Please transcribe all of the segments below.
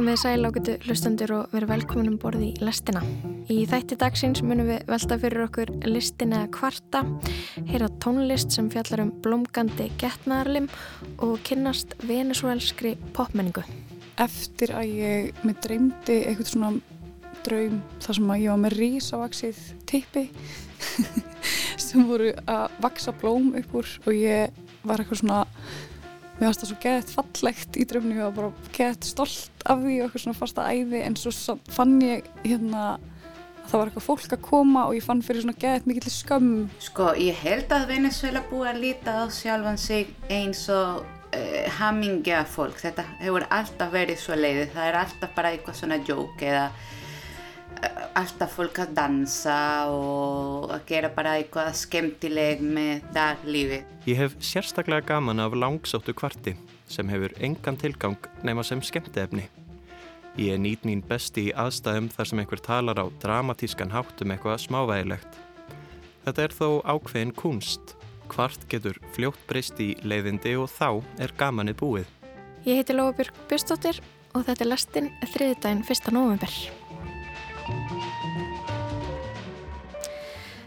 Komið sæl ágætu hlustandur og verið velkominum borði í lestina. Í þætti dagsins munum við velta fyrir okkur listin eða kvarta, heyra tónlist sem fjallar um blómgandi getnaðarlim og kynnast venezuelskri popmenningu. Eftir að ég með dreymdi eitthvað svona draum þar sem að ég var með rísavaksið tippi sem voru að vaksa blóm upp úr og ég var eitthvað svona mér fannst það svo gett fallegt í dröfni og bara gett stolt af því og eitthvað svona fasta æði en svo fann ég hérna að það var eitthvað fólk að koma og ég fann fyrir svona gett mikill skömm. Sko, ég held að Venezuela búið að líta á sjálfan sig eins og uh, hamingja fólk. Þetta hefur alltaf verið svo leiðið það er alltaf bara eitthvað svona joke eða alltaf fólk að dansa og að gera bara eitthvað skemmtileg með daglífi. Ég hef sérstaklega gaman af langsóttu kvarti sem hefur engan tilgang nema sem skemmtefni. Ég er nýt mín besti í aðstæðum þar sem einhver talar á dramatískan hátt um eitthvað smávægilegt. Þetta er þó ákveðin kunst. Kvart getur fljótt breyst í leiðindi og þá er gamanið búið. Ég heiti Lóabjörg Björnstóttir og þetta er lastinn þriðdægin 1. november.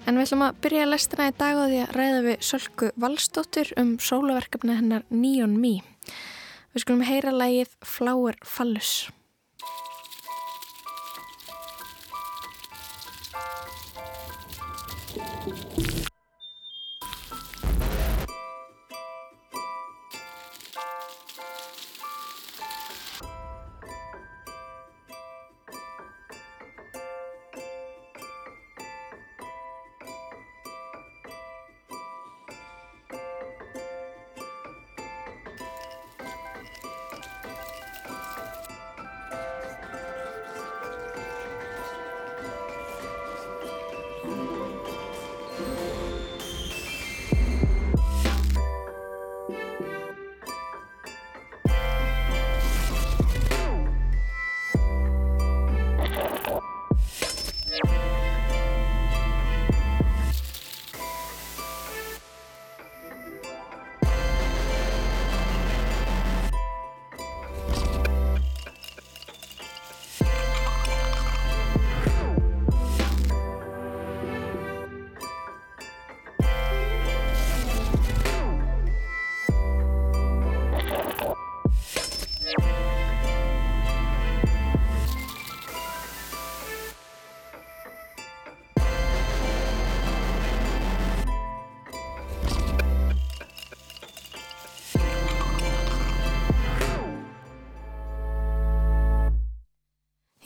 En við ætlum að byrja að lestina í dag og því að ræða við Sölku Valstóttur um sólaverkefni hennar Neon Me. Við skulum heyra lægið Flower Fallus.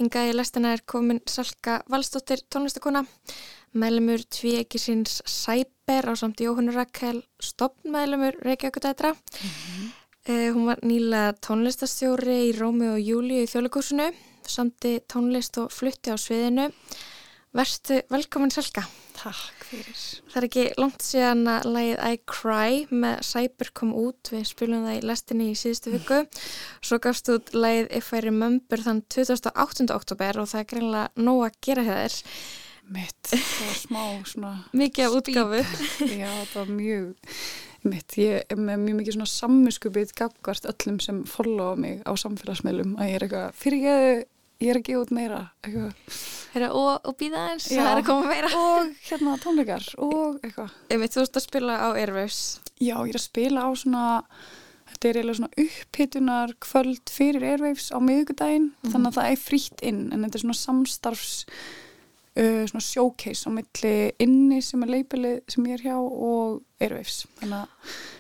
Hingað í lestina er komin Salka Valstóttir tónlistakona, meðlumur Tvíekisins Sæber á samt Jóhannu Rakel, stoppmeðlumur Reykjavíkudætra. Mm -hmm. uh, hún var nýla tónlistastjóri í Rómi og Júli í þjóðleikúsinu, samti tónlist og flutti á sviðinu. Verstu velkomin Salka. Takk fyrir. Það er ekki langt síðan að lagið I Cry með Cyber kom út, við spilum það í lestinni í síðustu viku. Svo gafst út lagið If I Remember þann 28. oktober og það er greinlega nóg að gera hér. Mitt, það var smá svona... mikið af útgafu. Já, það var mjög... Mitt, ég er með mjög mikið svona sammiskupið gafgvart öllum sem followa mig á samfélagsmeilum að ég er eitthvað fyrirgeðu ég er að gefa út meira Heyra, og, og býða eins, og hérna tónleikar og eitthvað. Þú ert að spila á Airwaves. Já, ég er að spila á svona þetta er eiginlega svona upphitunar kvöld fyrir Airwaves á miðugudaginn mm -hmm. þannig að það er frítt inn en þetta er svona samstarfs uh, svona showcase á milli inni sem er leipilið sem ég er hjá og Airwaves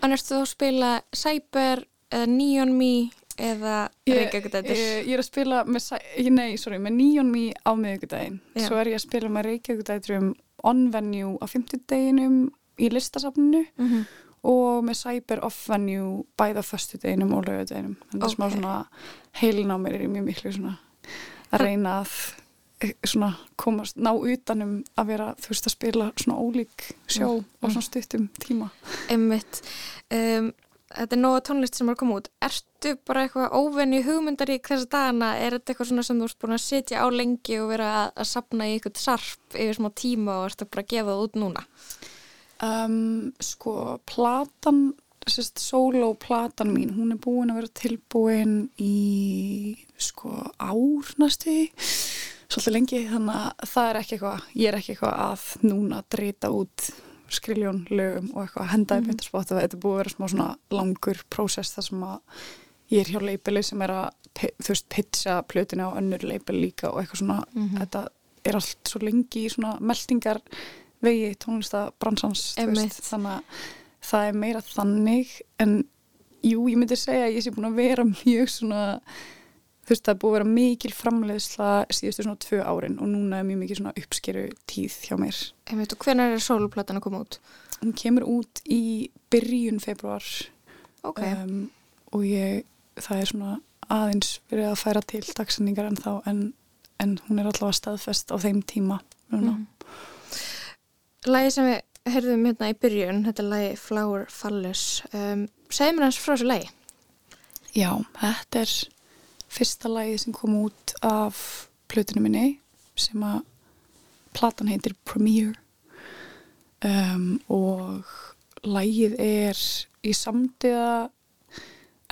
Þannig að þú að spila Cyber eða Neon Me eða Reykjavíkudættir? Ég, ég er að spila með, nei, sorry, með Neon Me á miðugudaginn, svo er ég að spila með Reykjavíkudættir um on-venue á fymtudeginum í listasafninu mm -hmm. og með Cyber off-venue bæða föstudeginum og lögudeginum það er okay. smá svona heilin á mér er mjög miklu svona að reyna að eh, svona komast, ná utanum að vera, þú veist, að spila svona ólík sjó mm. á svona stuttum tíma Emmitt um, þetta er nóga tónlist sem er að koma út. Ertu bara eitthvað óvenni hugmyndarík þessa dagana, er þetta eitthvað svona sem þú ert búin að sitja á lengi og vera að, að sapna í eitthvað sarp yfir smá tíma og ertu bara að gefa það út núna? Um, sko, platan sérst, solo platan mín, hún er búin að vera tilbúin í sko ár næstu svolítið lengi þannig að það er ekki eitthvað, ég er ekki eitthvað að núna drita út skriljón lögum og eitthvað hendaði mm. myndarspott og þetta er búið að vera smá svona langur prósess þar sem að ég er hjá leipili sem er að þú veist, pitcha plötinu á önnur leipil líka og eitthvað svona, mm -hmm. þetta er allt svo lengi í svona meldingar vegi tónlistabransans þannig að það er meira þannig en jú, ég myndi segja að ég sé búin að vera mjög svona þú veist, það er búið að vera mikil framleiðsla síðustu svona tvö árin og núna er mjög mikil svona uppskeru tíð hjá mér. En veit þú, hvernig er soluplatan að koma út? Hún kemur út í byrjun februar okay. um, og ég, það er svona aðeins verið að færa til dagsendingar en þá, en, en hún er allavega staðfest á þeim tíma núna. Mm. Lægi sem við heyrðum hérna í byrjun, þetta er lægi Flower Fallus, um, segjum við hans frá þessu lægi? Já, þetta er fyrsta lagið sem kom út af plötunum minni sem að platan heitir Premiere. Um, og lagið er í samdiða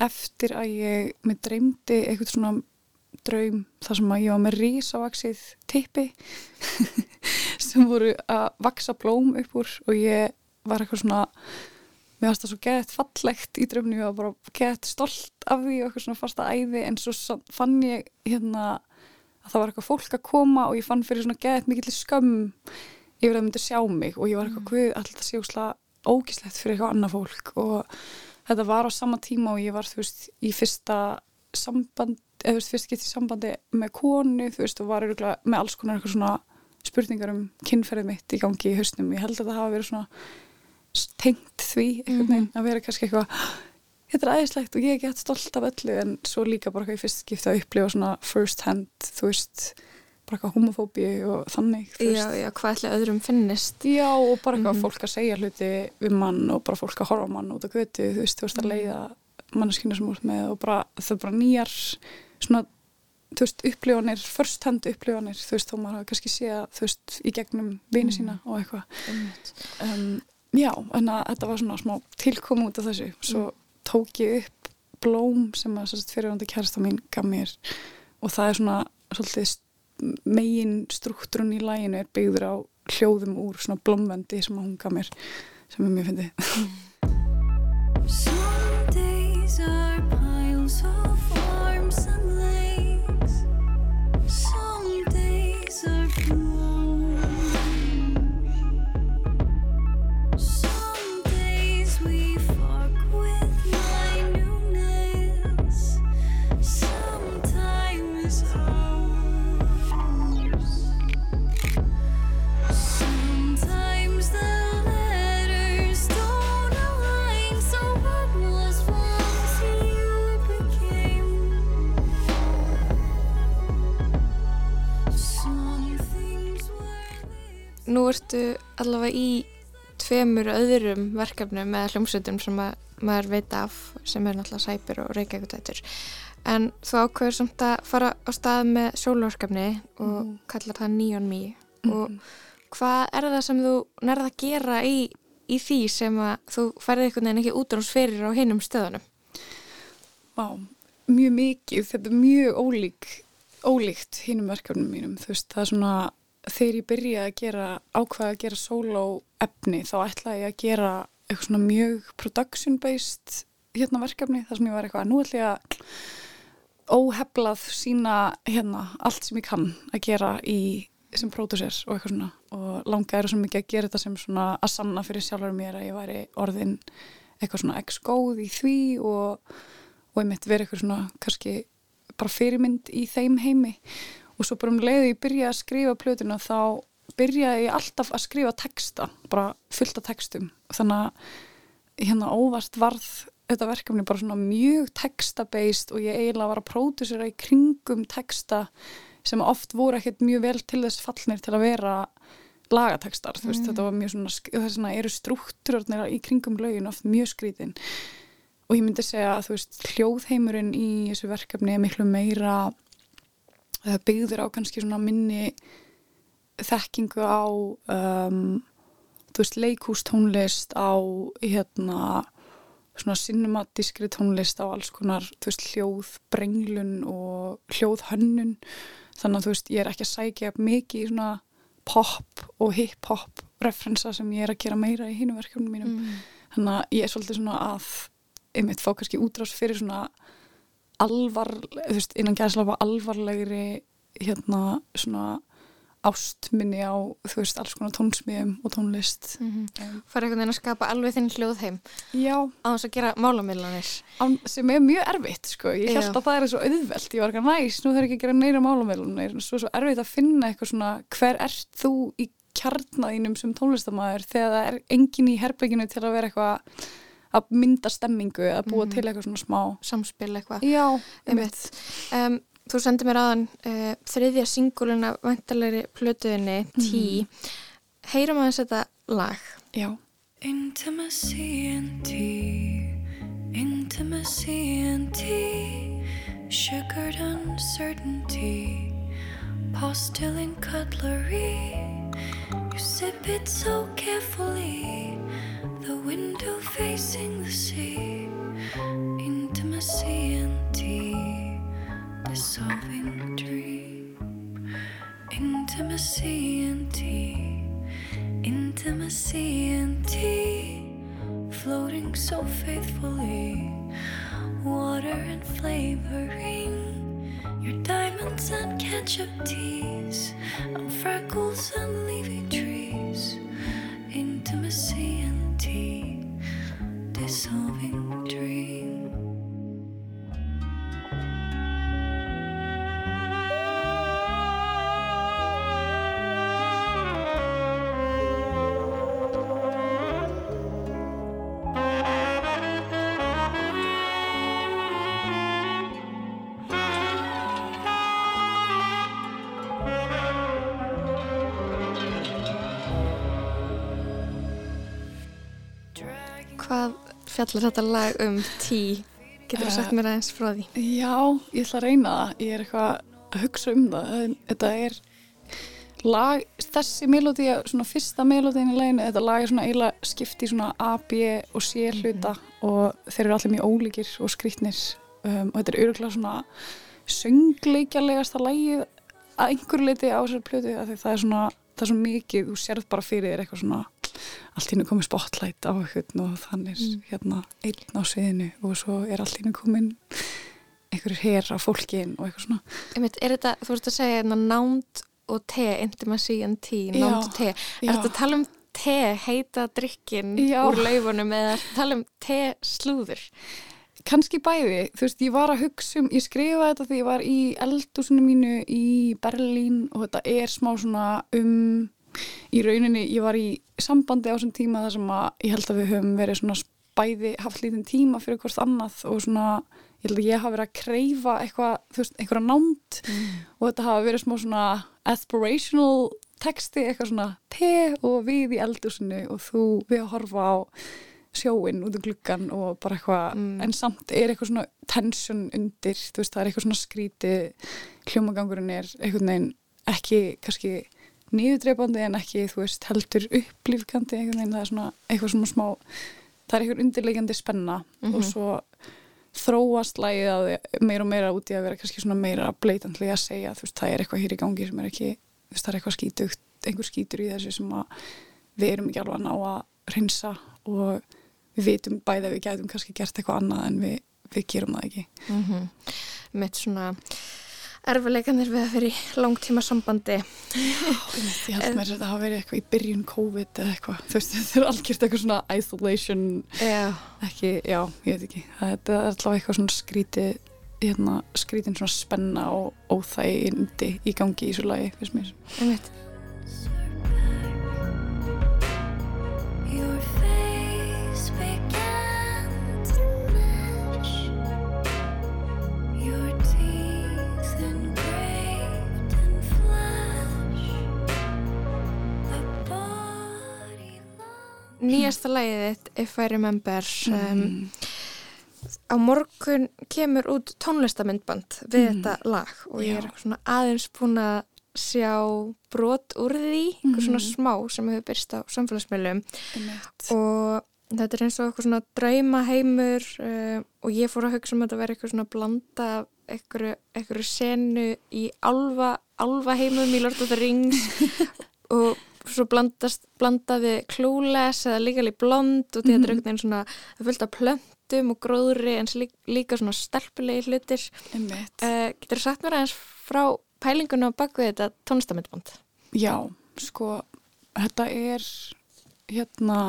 eftir að ég með dreymdi eitthvað svona draum þar sem að ég var með rísavaksið tippi sem voru að vaksa blóm upp úr og ég var eitthvað svona mér finnst það svo gett fallegt í dröfni og bara gett stolt af því og eitthvað svona fasta æði en svo fann ég hérna að það var eitthvað fólk að koma og ég fann fyrir svona gett mikill skömm yfir að það myndi sjá mig og ég var eitthvað hvað mm. alltaf sjósla ógislegt fyrir eitthvað annað fólk og þetta var á sama tíma og ég var þú veist í fyrsta samband eða þú veist fyrst gett í sambandi með konu þú veist og var með alls konar eitthvað svona spurningar um kynferðið mitt í gangi í hausnum ég held að það hafa verið svona tengt því veginn mhm. að vera kannski eitthvað þetta er aðeinslegt og ég er gett stolt af öllu en svo líka bara eitthvað í fyrst skipta að upplifa svona first hand, þú veist bara eitthvað homofóbi og þannig Já, já, hvað ætla öðrum finnist Já, og bara eitthvað mm -hmm. fólk að segja hluti við mann og bara fólk að horfa mann út á götu þú veist, þú veist að mhm. leiða manneskina sem úr með og bara þau bara nýjar svona, þú veist, upplifanir first hand upplifanir, þú veist, þó maður kannski sé að þú veist, í gegnum vini sína mm -hmm. og eitthvað um, Já, en að þetta var svona smá tilkom út af þessu. Svo mm. tók ég upp blóm sem að fyrirvönda kærasta mín gaf mér og það er svona svolítið megin struktúrun í læginu er byggður á hljóðum úr svona blómvendi sem hún gaf mér sem er mjög fyndið. Nú ertu allavega í tveimur öðrum verkefnum með hljómsveitum sem maður veit af sem er náttúrulega sæpir og reykjækutætur en þú ákveður samt að fara á stað með sjóluverkefni og mm. kallar það Neon Me mm. og hvað er það sem þú nærða að gera í, í því sem að þú færði einhvern veginn ekki út á hans fyrir á hinnum stöðunum? Vá, mjög mikið, þetta er mjög ólík, ólíkt hinnum verkefnum mínum, þú veist, það er svona þegar ég byrjaði að gera ákvaði að gera solo efni þá ætlaði ég að gera eitthvað svona mjög production based hérna verkefni þar sem ég var eitthvað nú ætla ég að óheflað sína hérna allt sem ég kann að gera í sem pródúsér og eitthvað svona. Og langaði eru svo mikið að gera þetta sem svona að sanna fyrir sjálfur mér að ég væri orðin eitthvað svona ex-góð í því og, og ég mitt verið eitthvað svona kannski bara fyrirmynd í þeim heimi og svo bara um leiði ég byrjaði að skrifa plötuna þá byrjaði ég alltaf að skrifa texta, bara fullt af textum. Þannig að hérna óvart varð þetta verkefni bara svona mjög texta-based og ég eiginlega var að pródusera í kringum texta sem oft voru ekkert mjög vel til þess fallnir til að vera lagatekstar, þú veist, mm. þetta var mjög svona þess að eru struktúrarnir í kringum lögin oft mjög skrítin. Og ég myndi segja að þú veist, hljóðheimurinn í þessu verkefni er miklu meira byggður á kannski svona minni þekkingu á um, þú veist, leikústónlist á hérna svona cinematískri tónlist á alls konar, þú veist, hljóð brenglun og hljóðhönnun þannig að þú veist, ég er ekki að sækja mikið í svona pop og hip-hop referensa sem ég er að gera meira í hínu verkefnum mínum mm. þannig að ég er svolítið svona að einmitt fá kannski útrás fyrir svona alvar, þú veist, innan gæðslafa alvarlegri hérna svona ástminni á þú veist alls konar tónsmíðum og tónlist. Mm -hmm. Fara einhvern veginn að skapa alveg þinn hljóðheim Já. Á þess að gera málamillanir sem er mjög erfitt sko. Ég held Já. að það er svo auðvelt, ég var ekki næst nú þarf ekki að gera neyra málamillanir svo er svo erfitt að finna eitthvað svona hver ert þú í kjarnaðínum sem tónlistamæður þegar það er engin í herbygginu til að vera eitthvað að mynda stemmingu að búa mm. til eitthvað svona smá samspil eitthvað Já, einmitt um, Þú sendið mér aðan uh, þriðja singulina vantalegri plötuðinni, Tí. Mm. Heyrum að þetta lag. Já. Intimacy and tea Intimacy and tea Sugared uncertainty Postilling cutlery You sip it so carefully The window facing the sea Intimacy and tea dissolving dream. Intimacy and tea, intimacy and tea, floating so faithfully. Water and flavoring, your diamonds and ketchup teas, and freckles and leafy trees. Intimacy and tea, dissolving dream. Fjallar þetta lag um tí getur þú sagt mér aðeins frá því? Já, ég ætla að reyna það ég er eitthvað að hugsa um það þetta er lag þessi melódi, svona fyrsta melódiðin í leginu, þetta lag er svona eiginlega skipt í svona A, B og C hluta mm -hmm. og þeir eru allir mjög ólíkir og skrítnir um, og þetta er öruglega svona söngleikjarlegasta lagið að einhver leiti á þessar plötu það er svona, það er svo mikið, þú sérð bara fyrir þér eitthvað svona allt hínu komið spotlight á eitthvað og þannig mm. hérna einn á sviðinu og svo er allt hínu komin einhverjir hér á fólkin og eitthvað svona. Einmitt, Er þetta, þú veist að segja hérna, nánd og te, intimacy and tea nánd og te, er þetta að tala um te heita drikkin úr laufunum eða tala um te slúður? Kanski bæði, þú veist, ég var að hugsa um, ég skrifaði þetta þegar ég var í eldúsinu mínu í Berlín og þetta er smá svona um í rauninni, ég var í sambandi á þessum tíma þar sem að ég held að við höfum verið svona bæði haft lítinn tíma fyrir hvort annað og svona ég held að ég hafa verið að kreyfa eitthvað, þú veist, eitthvað nánt mm. og þetta hafa verið smá svona aspirational texti, eitthvað svona te og við í eldusinu og þú við að horfa á sjóin út um gluggan og bara eitthvað mm. en samt er eitthvað svona tension undir, þú veist, það er eitthvað svona skríti hljómagangurinn er eitthvað neginn ekki kannski nýðudreipandi en ekki, þú veist, heldur upplýfkandi einhvern veginn, það er svona eitthvað svona smá, það er eitthvað undirlegjandi spenna mm -hmm. og mhm. svo þróast lægið að meira og meira úti að vera kannski svona meira bleitandlega að segja, þú veist, það er eitthvað hér í gangi sem er ekki, þú veist, það er eitthvað skítugt einhver skítur í þessu sem að við erum ekki alveg að ná að rinsa og við vitum bæði að við gætum kannski gert eitthvað annað en við, við gerum það ekki mm -hmm. Mitt svona erfileikanir við að fyrir langtíma sambandi Já, ég held mér að þetta hafa verið eitthvað í byrjun COVID eða eitthvað, þú veist, þetta er algjört eitthvað svona isolation. Já. ekki, já, ég veit ekki. Þetta er alltaf eitthvað svona skríti hérna, skrítin svona spenna og óþægindi í gangi í svo lagi, finnst mér. Ég veit nýjasta lægið þitt If I Remember um, mm. á morgun kemur út tónlistamindband við mm. þetta lag og ég er svona aðeins búin að sjá brot úr því, eitthvað svona mm. smá sem hefur byrst á samfélagsmiðlum og þetta er eins og eitthvað svona draumaheimur uh, og ég fór að hugsa um að þetta verði eitthvað svona blanda eitthvað senu í alfa, alfa heimum í Lord of the Rings og svo blandast, blandaði klúles eða líka líka blond og þetta er mhm. einhvern veginn svona það fylgta plöntum og gróðri en líka svona stelpulegi hlutir uh, Getur þú sagt mér aðeins frá pælingunum á bakvið þetta tónlistamindband? Já, sko þetta er hérna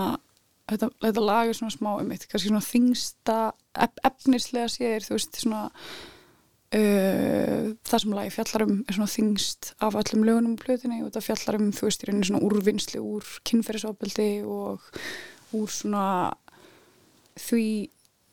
þetta, þetta lag er svona smá um eitt, kannski svona þingsta ef, efnislega séðir, þú veist svona uh, það sem lagi fjallar um er svona þingst af öllum lögunum á plötinni og þetta fjallar um, þú veist, í rauninni svona úrvinnsli úr kynferðisofbildi og úr svona því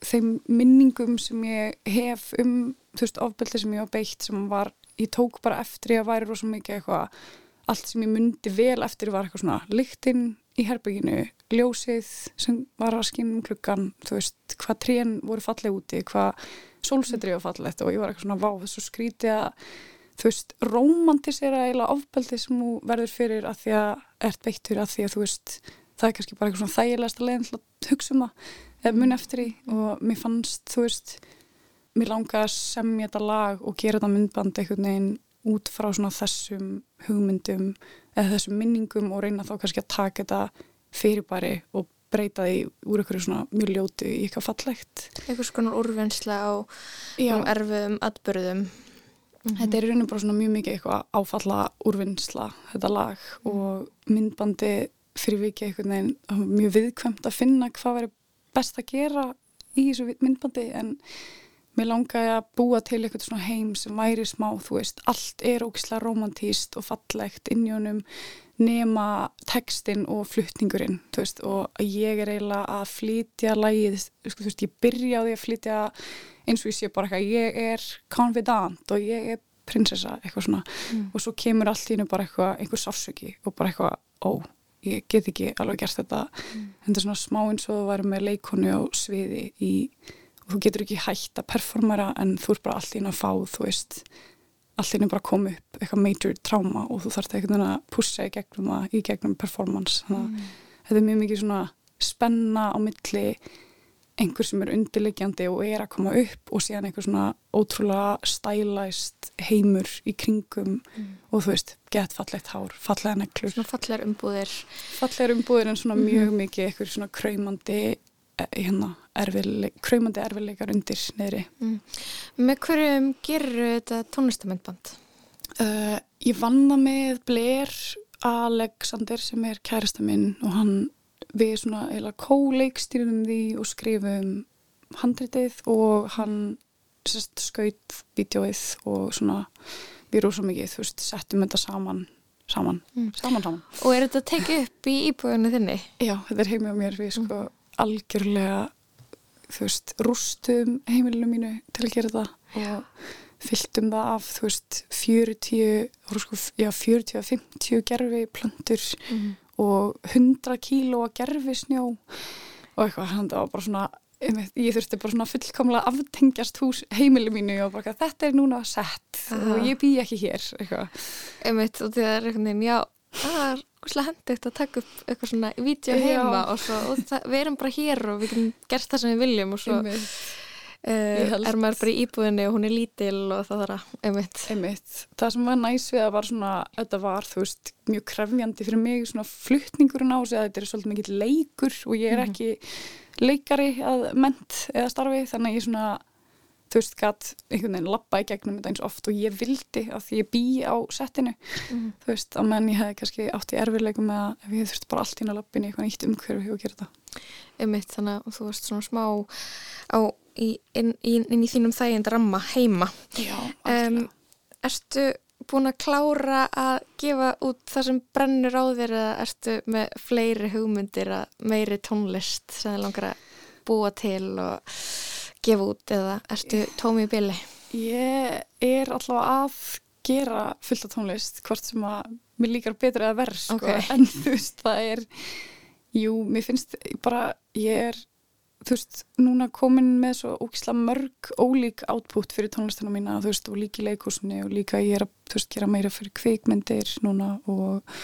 þeim minningum sem ég hef um, þú veist, ofbildi sem ég var beitt sem var, ég tók bara eftir ég að væri rosa mikið eitthvað allt sem ég myndi vel eftir var eitthvað svona lyktinn í herbygginu, ljósið sem var að skinn um klukkan þú veist, hvað trén voru fallið úti hvað sólsetri var fallið og ég var eitthvað svona, vá, þessu skríti að þú veist, romantisera eila ofbeldi sem þú verður fyrir að því að ert beittur að því að þú veist það er kannski bara eitthvað svona þægilegast að leiðin að hugsa um það, eða mun eftir í og mér fannst, þú veist mér langaði að semja þetta lag og gera þetta myndband einhvern veginn út frá svona þessum hugmyndum eða þessum minningum og reyna þá kannski að taka þetta fyrirbæri og breyta því úr einhverju svona mjög ljóti í eitthvað fallegt. Eitthvað svona úrvennsla á erfiðum atbyrðum. Mm -hmm. Þetta er reyna bara svona mjög mikið eitthvað áfalla úrvinnsla þetta lag mm. og myndbandi fyrir vikið eitthvað neginn mjög viðkvæmt að finna hvað verður best að gera í þessu myndbandi en Mér langaði að búa til eitthvað svona heim sem væri smá, þú veist, allt er ógislega romantíst og fallegt inn í honum nema textin og fluttningurinn, þú veist, og ég er eiginlega að flytja lægið, þú veist, ég byrja á því að flytja eins og ég sé bara eitthvað, ég er confidant og ég er prinsessa, eitthvað svona, mm. og svo kemur allt í hennu bara eitthvað, einhver sáfsöki og bara eitthvað, ó, ég get ekki alveg gert þetta, mm. en þetta er svona smá eins og þú væri með leikonu á sviði í og þú getur ekki hægt að performera en þú er bara allir inn að fá þú veist, allir inn bara að koma upp eitthvað major tráma og þú þarfst eitthvað að pussa í gegnum það, í gegnum performance þannig að mm. þetta er mjög mikið svona spenna á milli einhver sem er undirleikjandi og er að koma upp og síðan einhver svona ótrúlega stælæst heimur í kringum mm. og þú veist, gett fallegt hár, fallega neklur Svona fallegar umbúðir Fallegar umbúðir en svona mm. mjög mikið eitthvað svona kræmandi hérna erfiðleik, kræmandi erfiðleikar undir neyri. Mm. Með hverjum gerur þetta tónlistamöndband? Uh, ég vanna með Blair Alexander sem er kærasta minn og hann við svona eila kóleikstýrum því og skrifum handritið og hann sérst skaut videóið og svona við erum svo mikið, þú veist, settum þetta saman saman, mm. saman, saman. Og er þetta tekið upp í íbúinu þinni? Já, þetta er heimið á mér við sko mm. Algjörlega þú veist, rústum heimilinu mínu til að gera það og fylltum það af, þú veist, 40, sko, já, 40-50 gerfi plöndur mm og 100 kíló að gerfi snjó og eitthvað, þannig að það var bara svona, ég þurfti bara svona fullkomlega aftengjast hús heimilu mínu og bara þetta er núna sett Aha. og ég bý ekki hér, eitthvað. Einmitt, og það er eitthvað já, það er ógustlega hendugt að taka upp eitthvað svona vídeo heima og, svo, og það, við erum bara hér og við getum gert það sem við viljum og svo uh, er maður bara í íbúðinni og hún er lítil og það þarf að einmitt. einmitt. Það sem var næst við að var svona, þetta var þú veist mjög krefjandi fyrir mig svona fluttningurinn á sig að þetta er svolítið mikið leikur og ég er mhm. ekki leikari að ment eða starfi þannig að ég svona þú veist, gæt einhvern veginn lappa í gegnum þetta eins oft og ég vildi að því ég bý á settinu, mm. þú veist, að menn ég hefði kannski átt í erfiðleikum með að ef ég þurfti bara allt inn að lappin í eitthvað nýtt umhverfi og gera þetta. Ummitt, þannig að þú veist svona smá á, í, inn, inn, inn í þínum þægind ramma heima. Já, alltaf. Um, erstu búin að klára að gefa út það sem brennur á þér eða erstu með fleiri hugmyndir að meiri tónlist sem þið langar að búa til og gefa út eða ertu tómi í bylli? Ég er allavega að gera fullt af tónlist hvort sem að mér líkar betur eða verð sko. okay. en þú veist það er jú, mér finnst bara ég er, þú veist núna komin með svo ógisla mörg ólík átpút fyrir tónlistina mína þú veist og líka í leikúsinu og líka ég er að þú veist gera meira fyrir kveikmyndir núna og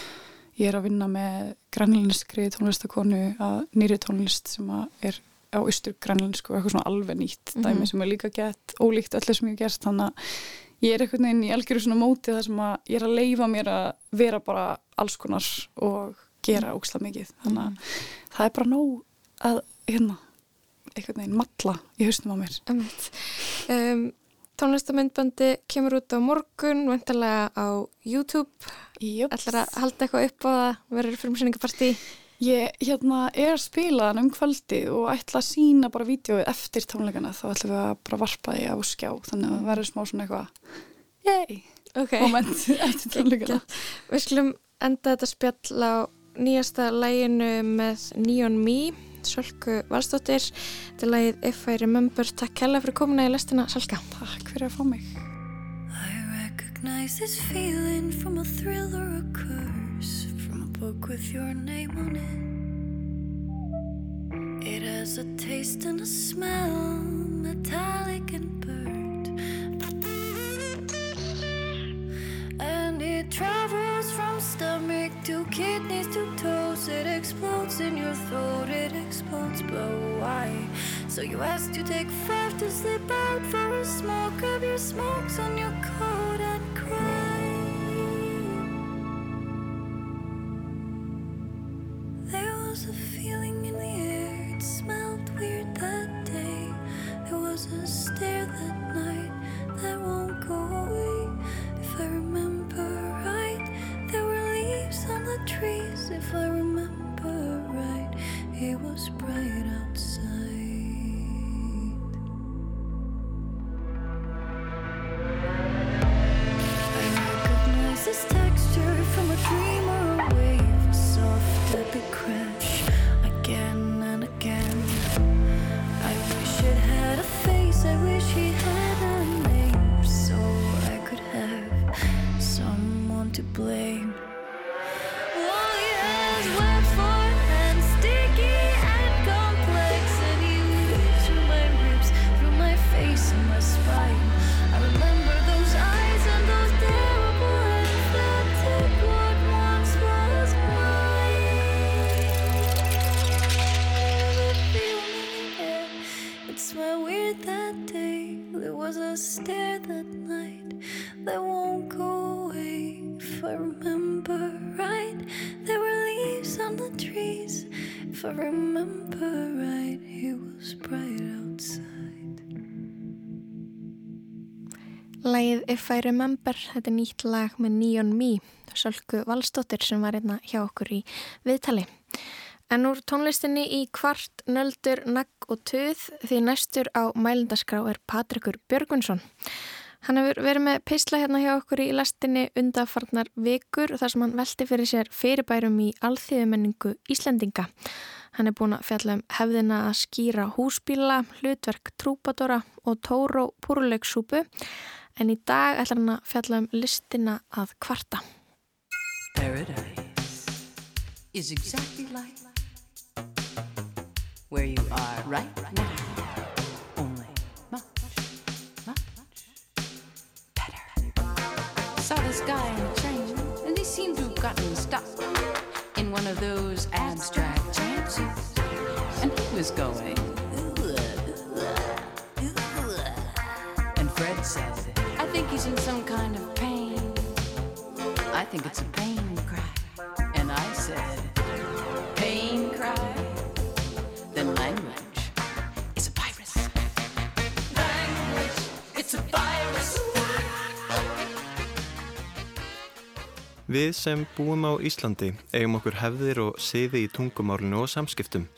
ég er að vinna með grænlænskri tónlistakonu að nýri tónlist sem er á austur grænlænsku og eitthvað svona alveg nýtt mm -hmm. dæmi sem er líka gett ólíkt öllu sem ég gerst þannig að ég er eitthvað neinn í algjöru svona móti þar sem að ég er að leifa mér að vera bara alls konar og gera óksla mikið. Þannig að mm. það er bara nóg að hérna eitthvað neinn matla í hausnum á mér. Um, Tónlistamindbandi kemur út á morgun vendalega á YouTube. Ætlar að halda eitthvað upp á það? Verður frumsynningapartí Ég hérna, er að spila þann um kvöldi og ætla að sína bara vídjóið eftir tónleikana. Þá ætlum við að bara varpa því á skjá þannig að það verður smá svona eitthvað yey, okay. moment eftir tónleikana. Við skulum enda þetta spjall á nýjasta læginu með Neon Me Sölku Valstóttir þetta er lægið If I Remember. Takk kella fyrir komuna í lestina Sölka. Takk fyrir að fá mig. I recognize this feeling from a thrill or a curse book with your name on it. It has a taste and a smell, metallic and burnt. And it travels from stomach to kidneys to toes. It explodes in your throat, it explodes, but why? So you ask to take five to slip out for a smoke of your smokes on your coat If I Remember, þetta er nýtt lag með Neon Me, Sölku Valstóttir sem var einna hjá okkur í viðtali. En úr tónlistinni í kvart, nöldur, nagg og töð því næstur á mælindaskrá er Patrikur Björgunsson. Hann hefur verið með pisla hérna hjá okkur í lastinni undafarnar vikur þar sem hann velti fyrir sér fyrirbærum í alþýðumenningu Íslendinga. Hann er búin að fjalla um hefðina að skýra húsbíla, hlutverk trúpadora og tóró púruleiksúpu en í dag ætlar hann að fjalla um listina að kvarta. Exactly like right much, much. Saw this guy in a train and they seem to have gotten stuck in one of those abstract chances and he was going and Fred said think he's in some kind of pain. I think it's a pain cry. And I said, pain cry? Then language is a virus. Language, it's a virus. Við sem búum á Íslandi eigum okkur hefðir og siði í tungumálinu og samskiptum.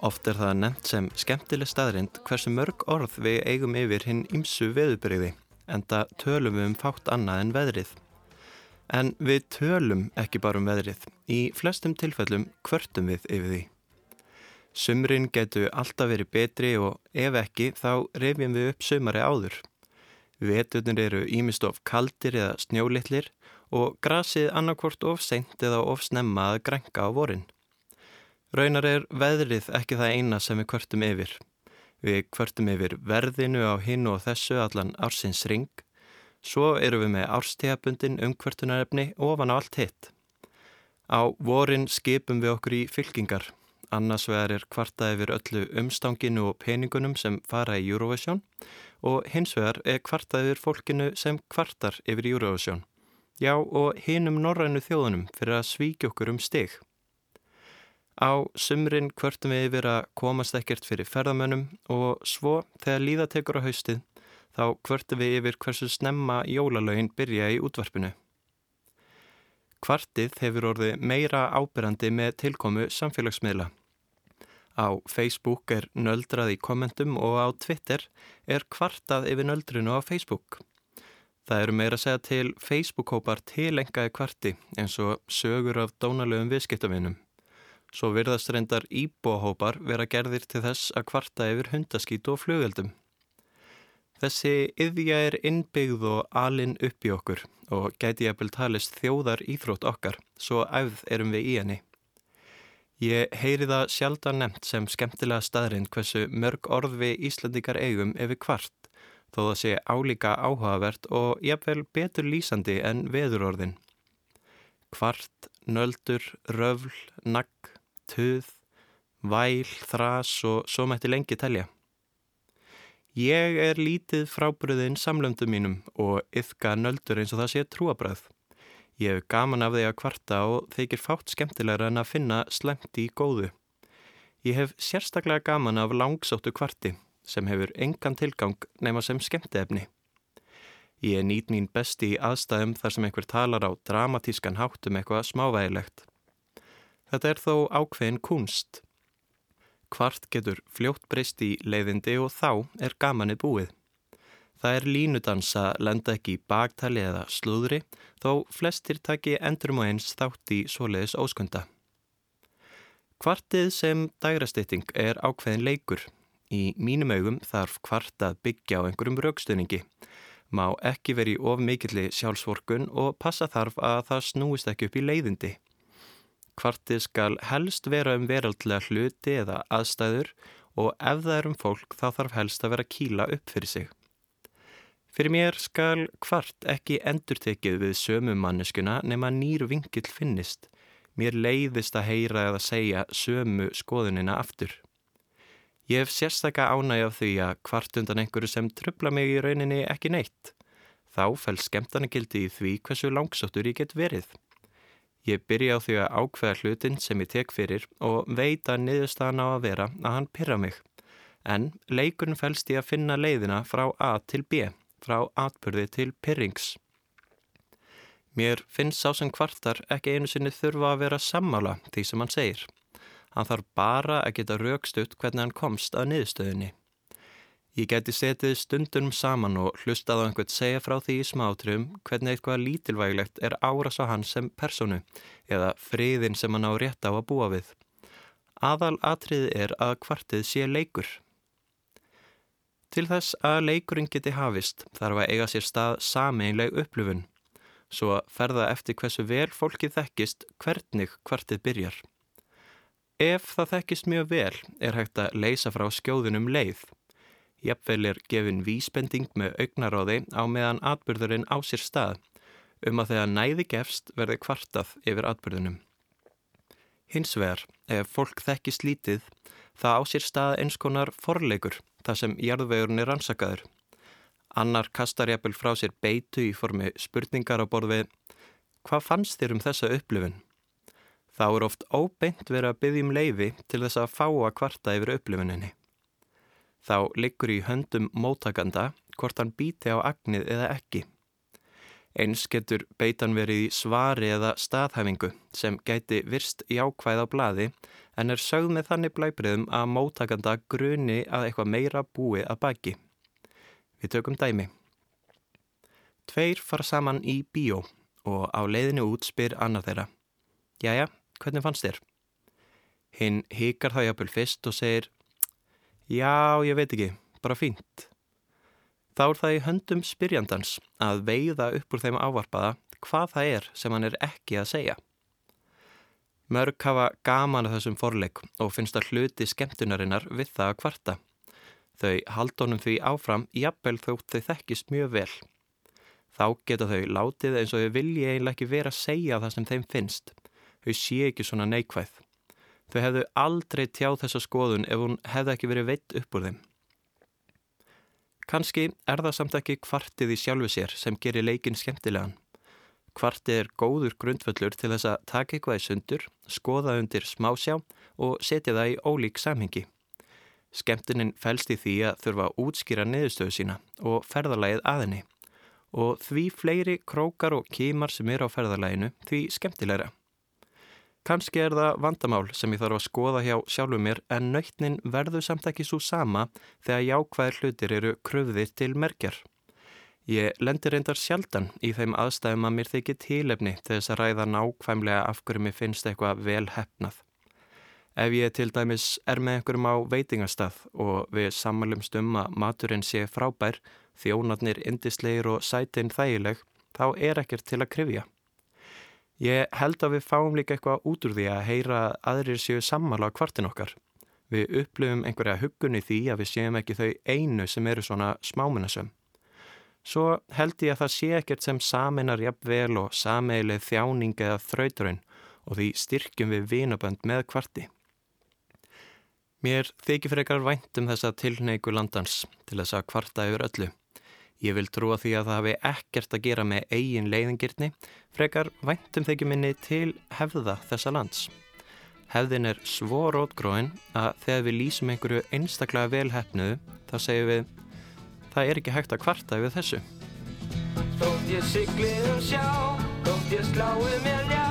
Oft er það nefnt sem skemmtileg staðrind hversu mörg orð við eigum yfir hinn ímsu veðubriði enda tölum við um fátt annað en veðrið. En við tölum ekki bara um veðrið, í flestum tilfellum kvörtum við yfir því. Sumrin getur alltaf verið betri og ef ekki þá reyfjum við upp sumari áður. Veturnir eru ímist of kaldir eða snjólitlir og grasið annarkvort of seint eða of snemma að grænka á vorin. Raunar er veðrið ekki það eina sem við kvörtum yfir. Við kvörtum yfir verðinu á hinn og þessu allan ársins ring. Svo eru við með árstíðabundin umkvörtunarefni ofan á allt hitt. Á vorin skipum við okkur í fylkingar. Annars vegar er kvarta yfir öllu umstanginu og peningunum sem fara í Eurovision og hins vegar er kvarta yfir fólkinu sem kvartar yfir Eurovision. Já og hinum norrænu þjóðunum fyrir að svíkja okkur um stig. Á sumrin kvörtum við yfir að komast ekkert fyrir ferðamönnum og svo þegar líða tekur á haustið þá kvörtum við yfir hversu snemma jólalögin byrja í útvarpinu. Kvartið hefur orðið meira ábyrrandi með tilkomu samfélagsmiðla. Á Facebook er nöldrað í kommentum og á Twitter er kvartað yfir nöldrinu á Facebook. Það eru meira að segja til Facebook-hópar tilengaði kvarti eins og sögur af dónalögum viðskiptavinnum. Svo virðast reyndar íbóhópar vera gerðir til þess að kvarta yfir hundaskít og flugöldum. Þessi yðja er innbyggð og alinn upp í okkur og gæti að talist þjóðar íþrótt okkar, svo æfð erum við í henni. Ég heyri það sjaldan nefnt sem skemmtilega staðrind hversu mörg orð við Íslandikar eigum við kvart, þó það sé álíka áhugavert og jafnvel betur lýsandi en veðurorðin. Kvart, nöldur, röfl, nagg, tuð, væl, þrás og svo mætti lengi telja. Ég er lítið frábriðinn samlöndum mínum og yfka nöldur eins og það sé trúabröð. Ég hef gaman af því að kvarta og þeikir fátt skemmtilegra en að finna slemt í góðu. Ég hef sérstaklega gaman af langsóttu kvarti sem hefur engan tilgang nema sem skemmtefni. Ég nýt mín besti í aðstæðum þar sem einhver talar á dramatískan háttum eitthvað smávægilegt. Þetta er þó ákveðin kunst Kvart getur fljótt breyst í leiðindi og þá er gamanið búið. Það er línudansa lenda ekki í bagtali eða slúðri þó flestir taki endurum og eins þátt í svoleiðis óskunda. Kvartið sem dægrasteyting er ákveðin leikur. Í mínum augum þarf kvart að byggja á einhverjum raukstöningi. Má ekki veri of mikilli sjálfsvorkun og passa þarf að það snúist ekki upp í leiðindi. Kvartið skal helst vera um veraldlega hluti eða aðstæður og ef það er um fólk þá þarf helst að vera kýla upp fyrir sig. Fyrir mér skal kvart ekki endurtekið við sömu manneskuna nema nýr vingill finnist. Mér leiðist að heyra eða segja sömu skoðunina aftur. Ég hef sérstakka ánæg af því að kvart undan einhverju sem trubla mig í rauninni ekki neitt. Þá fæl skemtanagildi í því hversu langsóttur ég get verið. Ég byrja á því að ákveða hlutin sem ég tek fyrir og veit að niðurstaðan á að vera að hann pyrra mig. En leikurinn fælst í að finna leiðina frá A til B, frá atbyrði til pyrrings. Mér finnst sá sem kvartar ekki einu sinni þurfa að vera sammála því sem hann segir. Hann þarf bara að geta raukstutt hvernig hann komst að niðurstöðinni. Ég geti setið stundunum saman og hlustað á einhvern segja frá því í smátrum hvernig eitthvað lítilvægilegt er áras á hann sem personu eða friðin sem hann á rétt á að búa við. Aðal atrið er að kvartið sé leikur. Til þess að leikurinn geti hafist þarf að eiga sér stað sameinleg upplifun, svo ferða eftir hversu vel fólkið þekkist hvernig kvartið byrjar. Ef það þekkist mjög vel er hægt að leysa frá skjóðunum leið. Jafnvel er gefin vísbending með augnaráði á meðan atbyrðurinn á sér stað um að þegar næði gefst verði kvartað yfir atbyrðunum. Hins vegar, ef fólk þekki slítið, það á sér stað eins konar forleikur þar sem jarðvegurinn er ansakaður. Annar kastar jafnvel frá sér beitu í formi spurningar á borði hvað fannst þér um þessa upplifun? Þá er oft óbeint verið að byggja um leiði til þess að fá að kvarta yfir upplifuninni þá liggur í höndum móttakanda hvort hann býti á agnið eða ekki. Eins getur beitan verið í svari eða staðhæfingu sem gæti virst jákvæð á bladi en er sögð með þannig blæbriðum að móttakanda gruni að eitthvað meira búi að baki. Við tökum dæmi. Tveir fara saman í bíó og á leiðinu út spyr annar þeirra. Jæja, hvernig fannst þér? Hinn hikar þá jafnvel fyrst og segir Já, ég veit ekki, bara fínt. Þá er það í höndum spyrjandans að veiða upp úr þeim ávarpaða hvað það er sem hann er ekki að segja. Mörg hafa gaman að þessum forleik og finnst að hluti skemmtunarinnar við það að kvarta. Þau haldónum því áfram jafnvel þótt þau þekkist mjög vel. Þá geta þau látið eins og þau vilji eiginlega ekki vera að segja það sem þeim finnst. þau sé ekki svona neikvæð. Þau hefðu aldrei tjáð þessa skoðun ef hún hefði ekki verið veitt upp úr þeim. Kanski er það samt ekki kvartið í sjálfu sér sem gerir leikin skemmtilegan. Kvartið er góður grundvöllur til þess að taka eitthvað í sundur, skoða undir smásjá og setja það í ólík samhengi. Skemmtunin fælst í því að þurfa að útskýra niðurstöðu sína og ferðarlægið aðinni og því fleiri krókar og kímar sem er á ferðarlæginu því skemmtilegra. Kanski er það vandamál sem ég þarf að skoða hjá sjálfu mér en nöytnin verður samt ekki svo sama þegar jákvæðir hlutir eru kröfðir til merkjar. Ég lendir reyndar sjaldan í þeim aðstæðum að mér þykir tílefni til þess að ræða nákvæmlega af hverju mér finnst eitthvað vel hefnað. Ef ég til dæmis er með einhverjum á veitingastað og við samalumst um að maturinn sé frábær, þjónarnir indisleir og sætin þægileg, þá er ekkert til að krifja. Ég held að við fáum líka eitthvað út úr því að heyra að aðrir séu sammála á kvartin okkar. Við upplöfum einhverja huggunni því að við séum ekki þau einu sem eru svona smámunasum. Svo held ég að það sé ekkert sem saminar jafnvel og sameilið þjáning eða þrauturinn og því styrkjum við vinabönd með kvarti. Mér þykir fyrir eitthvað vænt um þessa tilneiku landans til þess að kvarta yfir öllu. Ég vil trúa því að það hafi ekkert að gera með eigin leiðingirni, frekar væntum þykju minni til hefða þessa lands. Hefðin er svo rótgróin að þegar við lýsum einhverju einstaklega velhæfnuðu, þá segjum við, það er ekki hægt að kvarta yfir þessu. Þótt ég sigli um sjá, þótt ég slái mér ljá,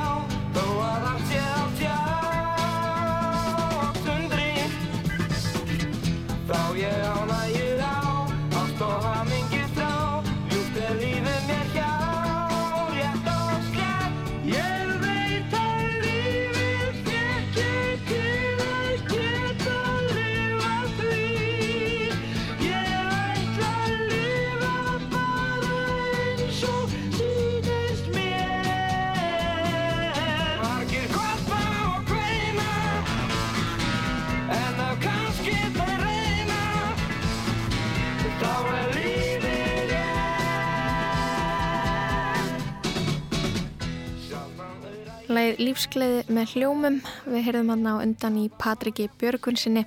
Læð lífsgleði með hljómum. Við heyrðum hann á undan í Patriki Björgunsinni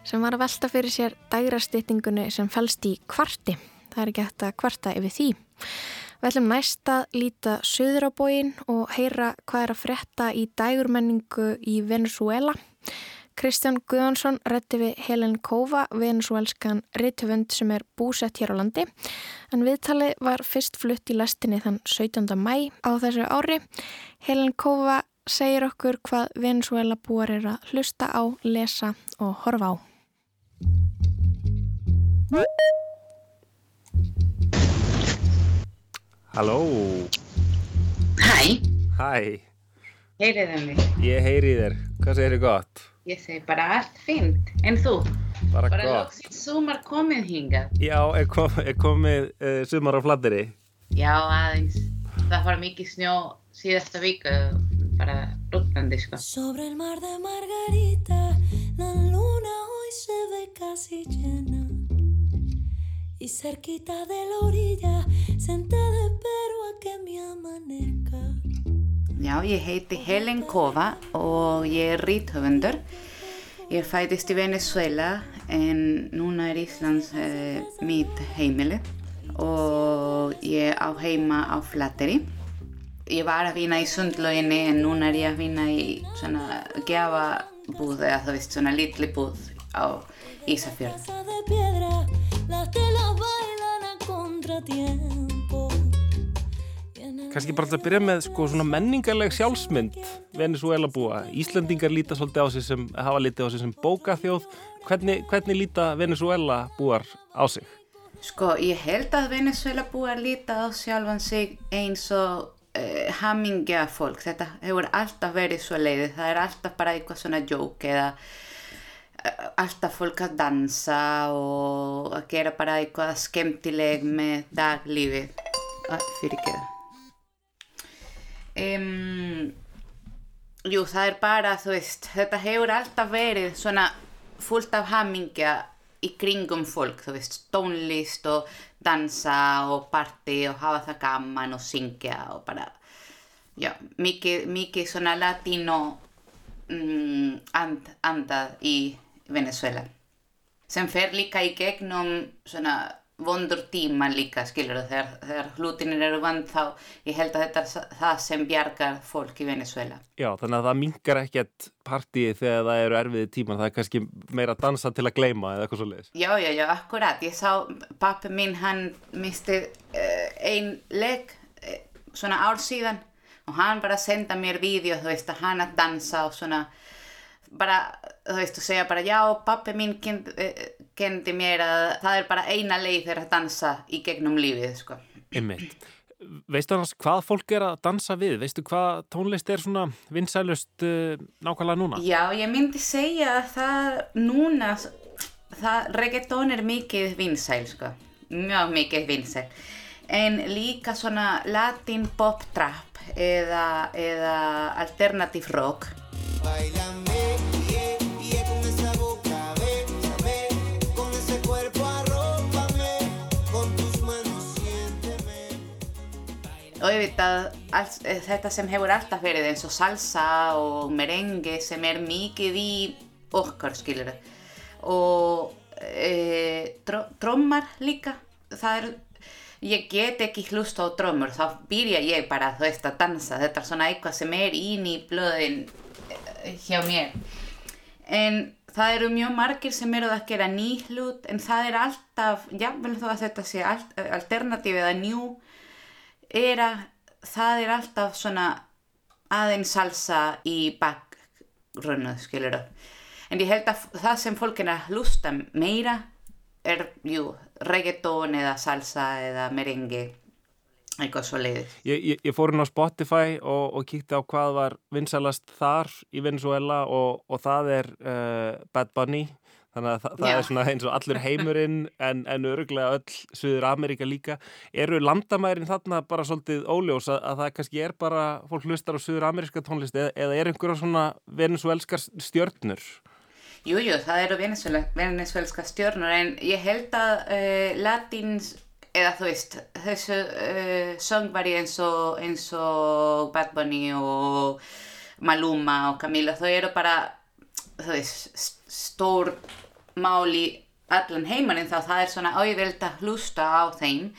sem var að velta fyrir sér dægrastýttingunni sem fælst í kvarti. Það er ekki hægt að kvarta yfir því. Við ætlum næst að líta söður á bóin og heyra hvað er að frétta í dægurmenningu í Venezuela. Kristján Guðansson rétti við Helen Kófa, venezuelskan rittvönd sem er búsett hér á landi. En viðtali var fyrst flutt í lastinni þann 17. mæ á þessu ári. Helen Kófa segir okkur hvað Venezuela búar er að hlusta á, lesa og horfa á. Halló Hæ, Hæ, heyriðu mig? ég heyri í þér Hvað segir þið gott? Ég segi bara allt fínt, en þú? Bara, Bara gott loksins sumar komið hingað. Já, er, kom, er komið uh, sumar á flatteri Já, aðeins. Það var mikið snjó síðasta viku, bara rútnandi, sko. Sobre el mar de Margarita, la luna hoy se ve casi llena. Y cerquita de la orilla, sentada espero a que me amanezca. Já, ég heiti Helen Kova og ég er ríthöfundur. Ég fætist í Venezuela en núna er Íslands uh, mitt heimili og ég á heima á Flatteri. Ég var að vinna í sundlöginni en núna er ég að vinna í svona gefabúð eða þú veist svona litli búð á Ísafjörð. Kanski bara að byrja með sko, menningarleg sjálfsmynd Venezuela búa Íslendingar líta svolítið á sig sem hafa litið á sig sem bókaþjóð Hvernig, hvernig líta Venezuela búar á sig? Sko, ég held að Venezuela búið að líta á sjálfan sig eins og uh, hamingja fólk. Þetta hefur alltaf verið svo leiðið. Það er alltaf bara eitthvað svona joke eða uh, alltaf fólk að dansa og að gera bara eitthvað skemmtileg með daglífið. Ah, fyrir. Um, jú, það er bara, þú veist, þetta hefur alltaf verið svona fullt af hamingja í kringum fólk, þú veist, tónlist og dansa og party og hafa það gaman og syngja og bara já, mikið, mikið svona latino mm, and, andað í Venezuela sem fer líka í gegnum svona vondur tíma líka skilur þegar, þegar hlutinir eru vand þá ég held að þetta er það sem bjargar fólk í Venezuela Já, þannig að það mingar ekkert partíi þegar það eru erfiði tíma það er kannski meira dansa til að gleima eða eitthvað svo leiðis Já, já, já, akkurat. Ég sá pappi minn hann misti uh, ein legg uh, svona ár síðan og hann bara senda mér vídeo þú veist að hann að dansa og svona bara, þú veist, þú segja bara já, pappi mín kendi uh, mér að það er bara eina leið þegar að dansa í gegnum lífið, sko. Einmitt. Veistu annars hvað fólk er að dansa við? Veistu hvað tónlist er svona vinsælust uh, nákvæmlega núna? Já, ég myndi segja að það núna, það reggaetón er mikið vinsæl, sko. Mjög mikið vinsæl. En líka svona latin pop trap eða, eða alternative rock. Bailame og auðvitað alls, eh, þetta sem hefur alltaf verið eins og salsa og merengue sem er mikið í okkar skilur og e, drömmar líka það er ég get ekki hlusta á drömmur þá byrja ég bara þú veist að dansa þetta er svona eitthvað eh, en það eru mjög margir sem eru að gera nýhlut en það er alltaf, jável þó að þetta sé alternatív eða njú er að það er alltaf svona aðeins salsa í bakgrunnu, skilur það. En ég held að það sem fólk er að hlusta meira er, jú, reggaeton eða salsa eða merengi, eitthvað svo leiðið. Ég, ég, ég fór inn á Spotify og, og kíkti á hvað var vinsalast þar í Venezuela og, og það er uh, Bad Bunny þannig að það, það er svona eins og allur heimurinn en, en öruglega öll Suður Amerika líka. Eru landamærin þarna bara svolítið óljós að, að það kannski er bara fólk hlustar á Suður Ameriska tónlist eða, eða er einhverja svona venezuelskar stjörnur? Jújú, jú, það eru venezuelskar stjörnur en ég held að uh, latins eða þú veist, þessu uh, söngvari eins og, eins og Bad Bunny og Maluma og Camila, þau eru bara, þú veist, stór máli allan heimaninn þá það er svona auðvelt að hlusta á þeim.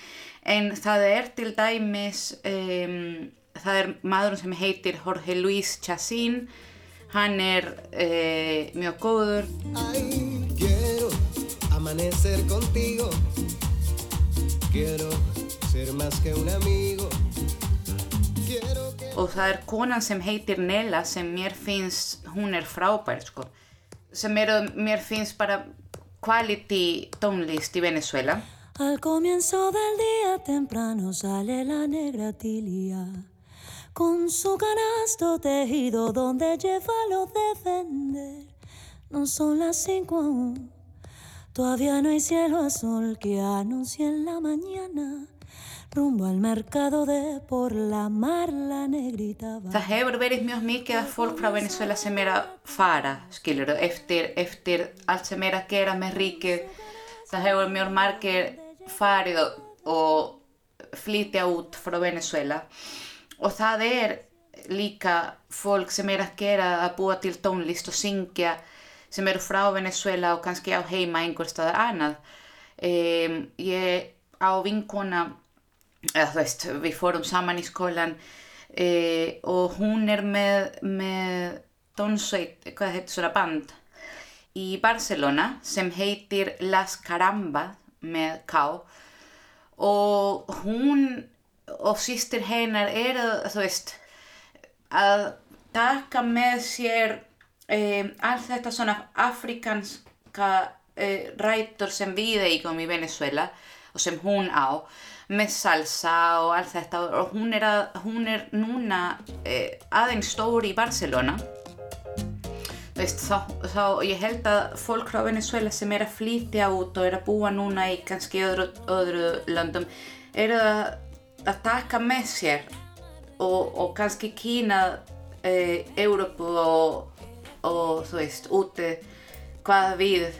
En það er til dæmis um, það er maður sem heitir Jorge Luis Chacín hann er uh, mjög góður. Ay, quiero amanecer contigo. Quiero ser más que un amigo. Quiero que... og það er konan sem heitir Nella sem mér finnst hún er frábær sko sem eru mér finnst bara quality tónlist í Venezuela. Al comienzo del día temprano sale la negra tilia con su canasto tejido donde lleva lo de vender. No son las cinco aún, todavía no hay cielo azul que anuncie en la mañana Það hefur verið mjög mikið að fólk frá Venezuela sem er að fara, skilur þú, eftir, eftir allt sem er að gera með ríkið. Það hefur mjög margir farið og, og flytja út frá Venezuela og það er líka fólk sem er að gera að búa til tónlist og syngja sem eru frá Venezuela og kannski á heima einhver staðar annað. Um, ég á vinkona eða þú veist, við fórum saman í skólan e, og hún er með, með tónsveit, hvað heitir svona band? Í Barcelona sem heitir Las Caramba með K. Og hún og sýstir hennar er þú veist að taka með sér e, allt þetta svona afrikanska e, rætur sem við eigum í Venezuela og sem hún á með salsa og allt þetta og hún er, að, hún er núna eh, aðeins stóri í Barcelona. Veist, þá, þá ég held að fólk frá Venezuela sem er að flytja út og er að búa núna í kannski öðru, öðru landum eru að, að taka með sér og, og kannski kína e, Európu og, og þú veist úti hvað við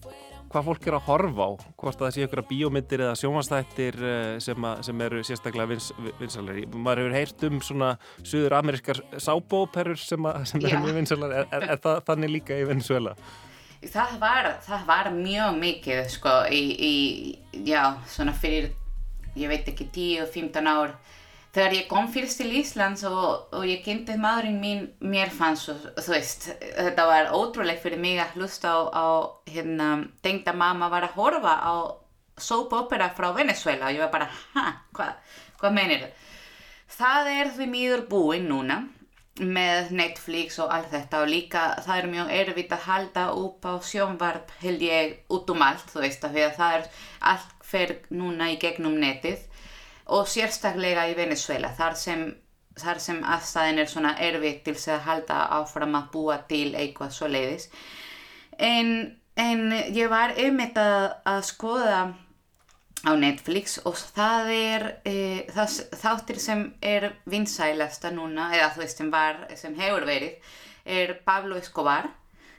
hvað fólk er að horfa á, hvort það sé ykkur að bíómyndir eða sjómanstættir uh, sem, sem eru sérstaklega vins, vinsalegri. Maður hefur heyrt um svona suður amerískar sábóperur sem, sem eru mjög vinsalegri. Er, er, er það þannig líka í Venezuela? Það var, það var mjög mikið sko í, í já, svona fyrir, ég veit ekki, 10-15 ár þegar ég kom fyrst til Íslands og, og ég kynntið maðurinn mín mér fannst og þú veist þetta var ótrúlega fyrir mig að hlusta á, á hérna, tengda mamma var að horfa á soap opera frá Venezuela og ég var bara, hæ, hvað hva menir þau? Það er því mýður búinn núna með Netflix og allt þetta og líka það er mjög erfitt að halda upp á sjónvarp held ég út um allt þú veist að það er allt fer núna í gegnum netið og sérstaklega í Venezuela þar sem, þar sem aðstæðin er svona erfitt til að halda áfram að búa til eitthvað svo leiðis en, en ég var einmitt að, að skoða á Netflix og það er e, það, þáttir sem er vinsælasta núna eða þú veist sem var, sem hefur verið er Pablo Escobar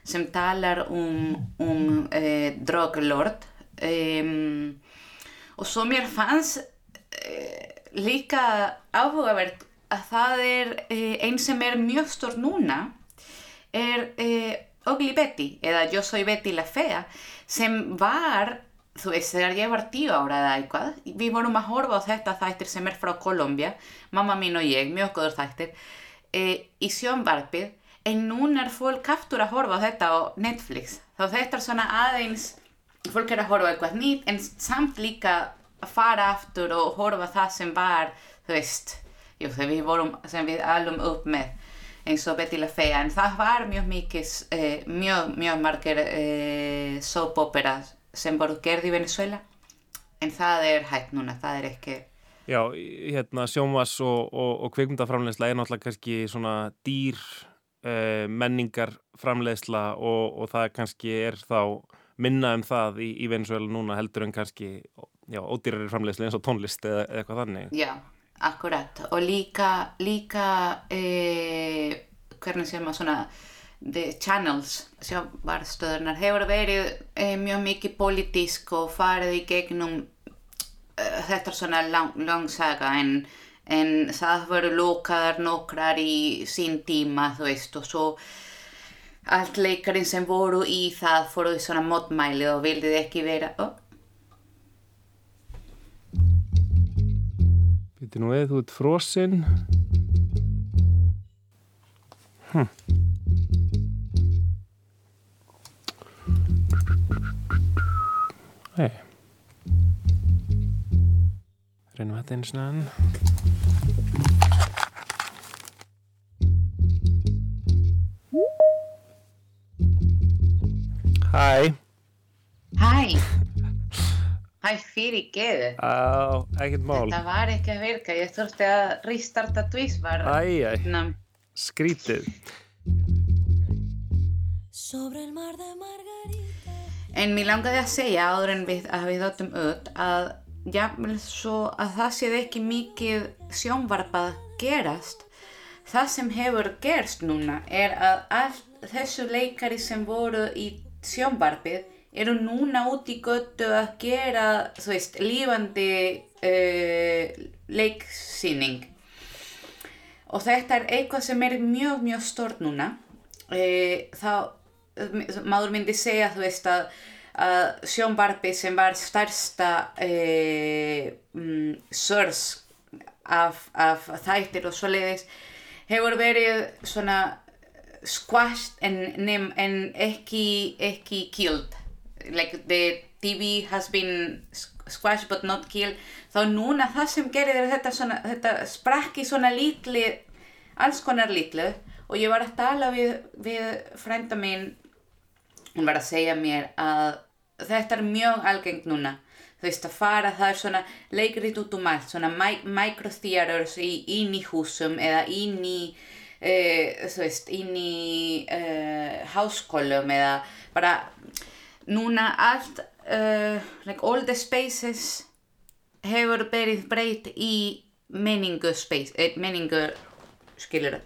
sem talar um, um e, droglord. Um, og svo mér fannst líka áhugavert að það er eh, einn sem er mjög stór núna er eh, Ogli Betty Yo soy Betty la fea sem var, þú veist þegar ég var tíu ára eða eitthvað við vorum að horfa á þetta þættir sem er frá Kolumbia mamma mín og ég, mjög góður þættir eh, í en núna er fólk aftur að horfa Netflix. Þá þetta er svona aðeins fólk er að horfa eitthvað nýtt en að fara aftur og horfa það sem var, þú veist, jú, við vorum, sem við alum upp með eins og Betty la Fea, en það var mjög mikið, eh, mjög, mjög margir eh, soap opera sem voru gerði í Venezuela, en það er hægt núna, það er ekki... Já, hérna sjómas og, og, og kveikmyndaframlegsla er náttúrulega kannski svona dýr eh, menningarframlegsla og, og það kannski er þá minna um það í, í Venezuela núna heldur en kannski já, ódýrari framleiðsli eins og tónlist eða, eitthvað þannig. Já, akkurat og líka, líka e, hvernig séum maður svona the channels, sjávarstöðurnar hefur verið e, mjög mikið politísk og farið í gegnum e, þetta er svona lang, langsaga en, en það voru lókaðar nokkrar í sín tíma þú veist og svo allt leikarinn sem voru í það fóruð svona mótmæli og vildið ekki vera oh, Býtti nú eða þú ert frosinn. Hm. Hei. Reynum þetta einu snöðan. Hæ. Hæ. Hæ, fyrir geðu. Á, ekkert mál. Þetta var ekki að virka, ég þurfti að restarta tvísvar. Æj, æj, skrítið. En mér langaði að segja áður en við, að við þáttum öll að jáfnvel svo að það séð ekki mikið sjónvarpað gerast. Það sem hefur gerst núna er að allt þessu leikari sem voru í sjónvarpið eru núna út í göttu að gera, þú veist, lífandi uh, leiksýning. Og þetta er eitthvað sem er mjög, mjög stort núna. Uh, þá, maður myndi segja, þú veist, að, að sjónvarpi sem var starsta uh, um, sörs af, af þættir og svoleiðis hefur verið svona squashed en, en ekki, ekki killed like the TV has been squashed but not killed. Þá núna það sem gerir þetta, svona, þetta sprakki svona lítli alls konar lítlu og ég var að tala við, við frænda mín. Hún var að segja mér að þetta er mjög algengt núna. Þú veist að fara það er svona leikrið út um allt. Svona microtheaters inn í húsum eða inn í uh, þú veist inn í uh, háskólum eða bara núna allt uh, like all the spaces hefur verið breytt í menningu space, eh, menningu skilur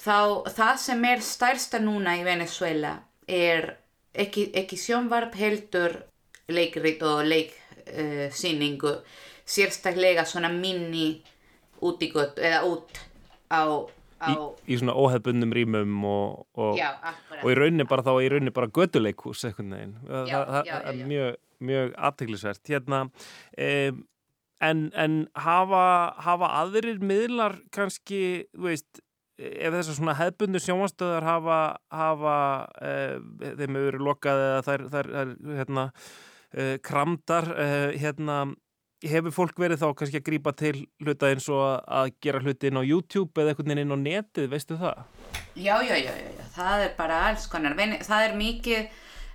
þá það sem er stærsta núna í Venezuela er ekki, ekki sjónvarp heldur leikrit og leiksýningu uh, sérstaklega svona minni út í gott eða út á í, í svona óhefbundum rýmum og, og, já, og í rauninni bara þá í rauninni bara göduleikus eitthvað neginn það, Já, það, já, er mjög, mjög aðteglisvert hérna um, en, en hafa, hafa aðrir miðlar kannski, veist ef þessar svona hefbundu sjónvastöðar hafa, hafa uh, þeim verið lokað eða þær, þær, þær hérna, uh, kramdar uh, hérna hefur fólk verið þá kannski að grípa til hluta eins og að- gera hluti inn á YouTube eða einhvern veginn inn á netið, veistu það? Já, já, já, já, það er bara alls konar. Það er mikið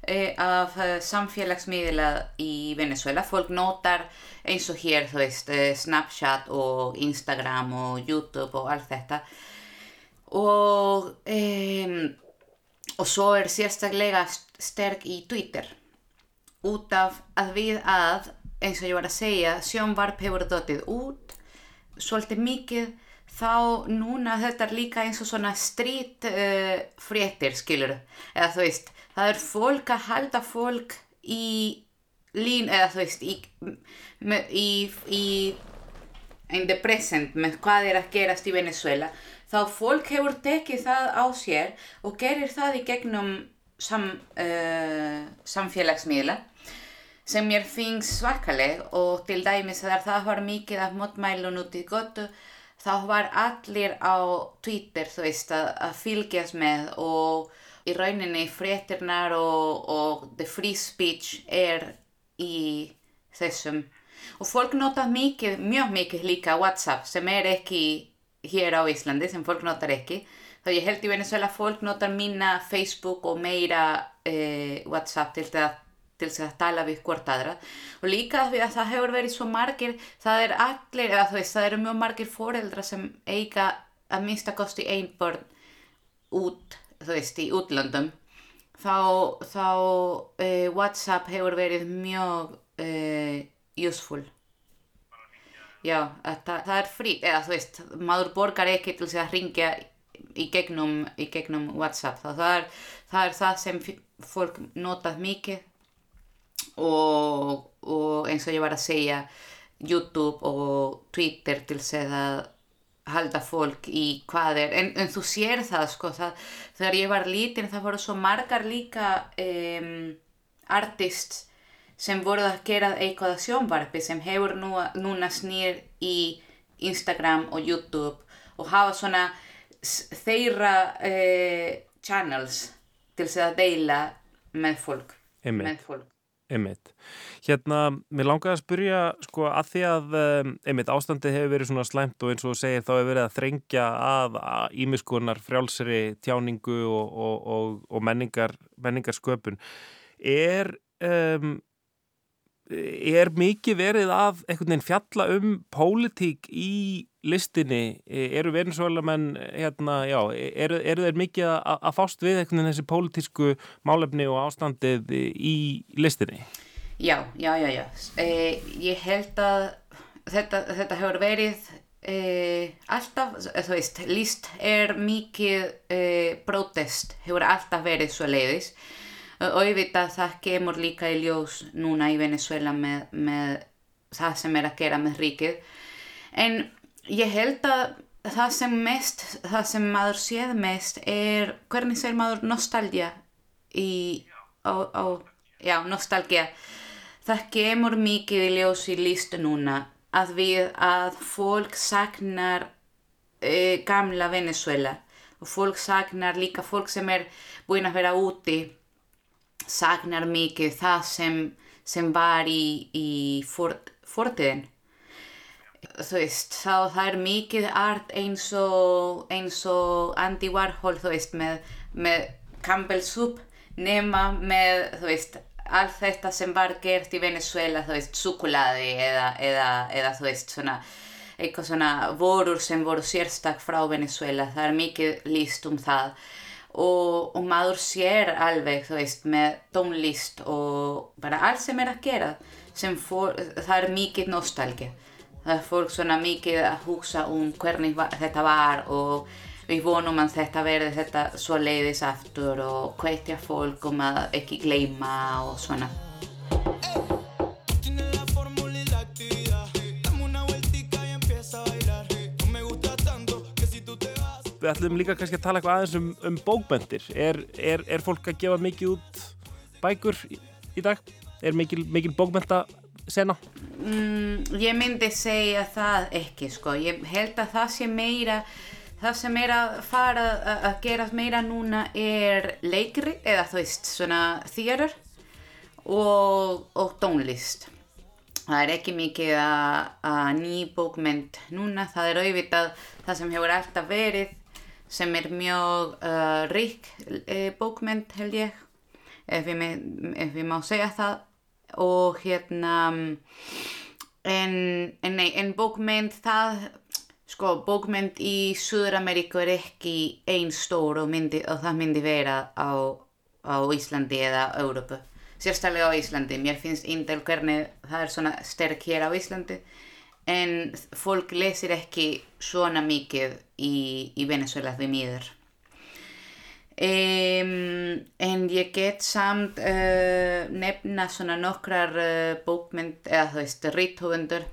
eh, af eh, samfélagsmiðla í Venezuela. Fólk notar eins og hér, þú veist, eh, Snapchat og Instagram og YouTube og allt þetta. Og, eh, og svo er sérstaklega st- sterk í Twitter. Út af að við að, eins og ég var að segja, sjónvarp hefur dotið út svolítið mikið. Þá núna þetta er líka eins og svona street uh, fréttir skilur eða þú veist það er fólk að halda fólk í lín eða þú veist í, í, í in the present með hvað er að gerast í Venezuela þá fólk hefur tekið það á sér og gerir það í gegnum sam, uh, samfélagsmiðla sem mér finnst svakaleg og til dæmis þegar það var mikið af mótmælun út í gottu þá var allir á Twitter þú veist að, að fylgjast með og í rauninni fréttirnar og, og the free speech er í þessum. Og fólk nota mikið, mjög mikið líka WhatsApp sem er ekki hér á Íslandi sem fólk notar ekki. Þá ég held í Venezuela fólk notar minna Facebook og meira eh, WhatsApp til það til þess að tala við hvort aðra. Og líka því að það hefur verið svo margir það er allir, eða þú veist, það eru mjög margir foreldra sem eiga að minnsta kosti ein börn út, þú veist, í útlöndum. Þá, þá uh, WhatsApp hefur verið mjög uh, useful. Já, að það, það er frýtt eða þú veist, maður borgar ekki til þess að ringja í gegnum, í gegnum WhatsApp. Þá það er það, er það sem f- fólk notað mikið og, og eins og ég var að segja YouTube og Twitter til þess að halda fólk í hvað er en, en þú sér það sko það, þegar ég var lítin það voru svo margar líka um, artist sem voru að gera eitthvað að sjónvarpi sem hefur nú, núna snýr í Instagram og YouTube og hafa svona s- þeirra uh, channels til þess að deila með fólk Einmitt. með fólk Einmitt. Hérna, mér langaði að spyrja sko að því að um, einmitt ástandið hefur verið svona slæmt og eins og segir þá hefur verið að þrengja að ímiskunar frjálsri tjáningu og, og, og, og menningar, menningar sköpun. Er, um, er mikið verið að einhvern veginn fjalla um pólitík í listinni? Eru Venezuelamenn, hérna, já, eru, eru þeir mikið að, að fást við einhvern veginn þessi pólitísku málefni og ástandið í listinni? Já, já, já, já. Eh, ég held að þetta, þetta hefur verið eh, alltaf, þú veist, list er mikið eh, protest, hefur alltaf verið svo leiðis. Og auðvitað það kemur líka í ljós núna í Venezuela með, með það sem er að gera með ríkið. En ég held að það sem mest, það sem maður séð mest er, hvernig sér maður nostalgia í, á, á, já, nostalgia. Það kemur mikið í ljós í listu núna að við að fólk saknar e, gamla Venezuela og fólk saknar líka fólk sem er búin að vera úti saknar mikið það sem, sem var í, í fort, fortiðin þú veist, þá það er mikið art eins og, eins og Andy Warhol, þú veist, með, með Campbell Soup nema með, þú veist, allt þetta sem var gert í Venezuela, þú veist, sukuladi eða, eða, eða þú veist, svona, eitthvað svona vorur sem voru sérstak frá Venezuela, það er mikið líst um það og, og maður sér alveg, þú veist, með tónlist og bara allt sem er að gera, sem fór, það er mikið nostalgi það er fólk svona mikið að hugsa um hvernig þetta var og við vonum að þetta verði þetta svo leiðis aftur og hvetja fólk um að ekki gleyma og svona. Við ætlum líka kannski að tala eitthvað aðeins um, um bókbendir. Er, er, er fólk að gefa mikið út bækur í, í dag? Er mikil, mikil bókbenda sena? Mm, ég myndi segja það ekki sko. Ég held að það sé meira, það sem er að fara að gera meira núna er leikri eða þú veist svona þýjarur og, og tónlist. Það er ekki mikið að ný bókmynd núna, það er auðvitað það sem hefur alltaf verið sem er mjög uh, rík uh, bókmynd held ég ef ég, með, ef ég má segja það. Og hérna en, en, nei, en bókmynd það sko bókmynd í Suður-Ameríku er ekki einn stór og, myndi, og það myndi vera á, á Íslandi eða Európu sérstaklega á Íslandi. Mér finnst índel hvernig það er svona sterk hér á Íslandi en fólk lesir ekki svona mikið í, í Venezuela því miður. Um, en ég get samt uh, nefna svona nokkrar uh, bókmynd, eða þú veist, ríthöfundur.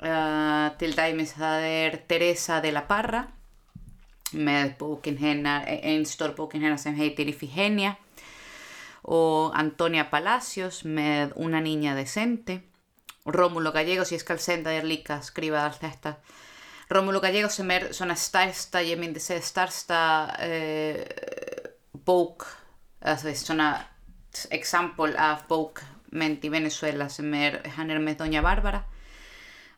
Uh, til dæmis það er Teresa de la Parra með bókin hennar, einn stór bókin hennar sem heitir Ifigenia og Antonia Palacios með Una niña decente Rómulo Gallegos, ég skal senda þér líka að skrifa allt þetta Rómulo Gallegos sem er svona stærsta, ég myndi segja stærsta uh, bók eða þú veist svona example af bókmynd í Venezuela sem er, hann er með Doña Bárbara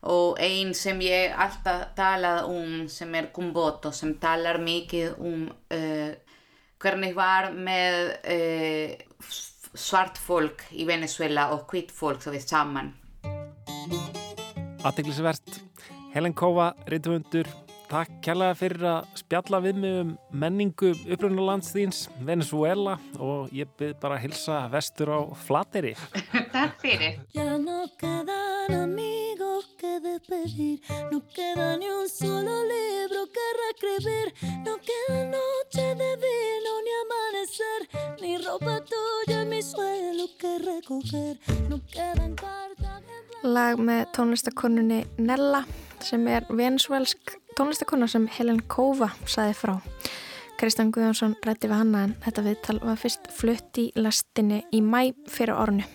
og einn sem ég alltaf talað um sem er Kumboto sem talar mikið um uh, hvernig var með uh, svart fólk í Venezuela og hvitt fólk svo við saman Aðteglisvert, Helen Kóva, reytumundur, takk kærlega fyrir að spjalla við mig um menningu upprunalandsþýns, Venezuela og ég byrð bara að hilsa vestur á flateri. Takk fyrir. Ya no quedan amigos que despedir, no queda ni un solo libro que reescribir, no queda noche de vino ni amanecer, ni ropa tuya en mi suelo que recoger, no quedan cartas lag með tónlistakonunni Nella sem er venezuelsk tónlistakonna sem Helen Kova saði frá. Kristján Guðjónsson rætti við hanna en þetta viðtal var fyrst flutt í lastinni í mæ fyrir ornu.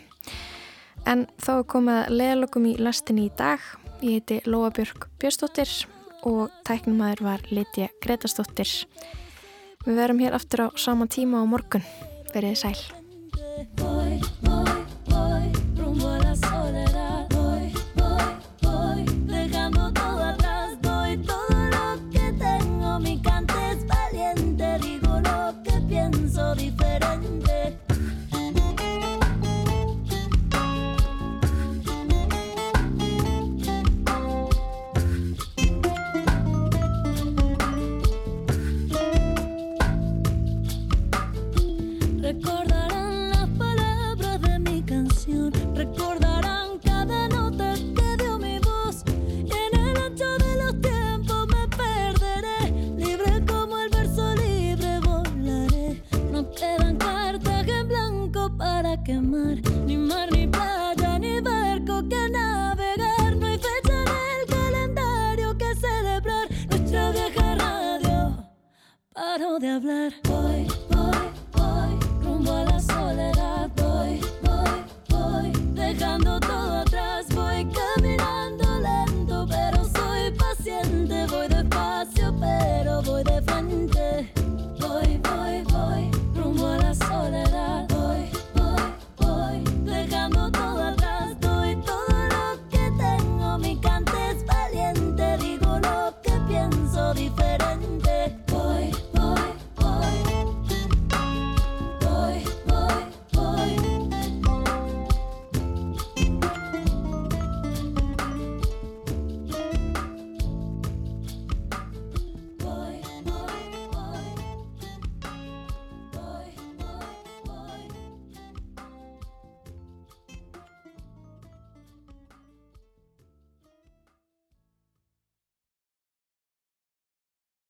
En þá er komið leðalokum í lastinni í dag. Ég heiti Lóa Björk Björnsdóttir og tæknumæður var Litja Gretastóttir. Við verum hér aftur á sama tíma á morgun. Verið sæl.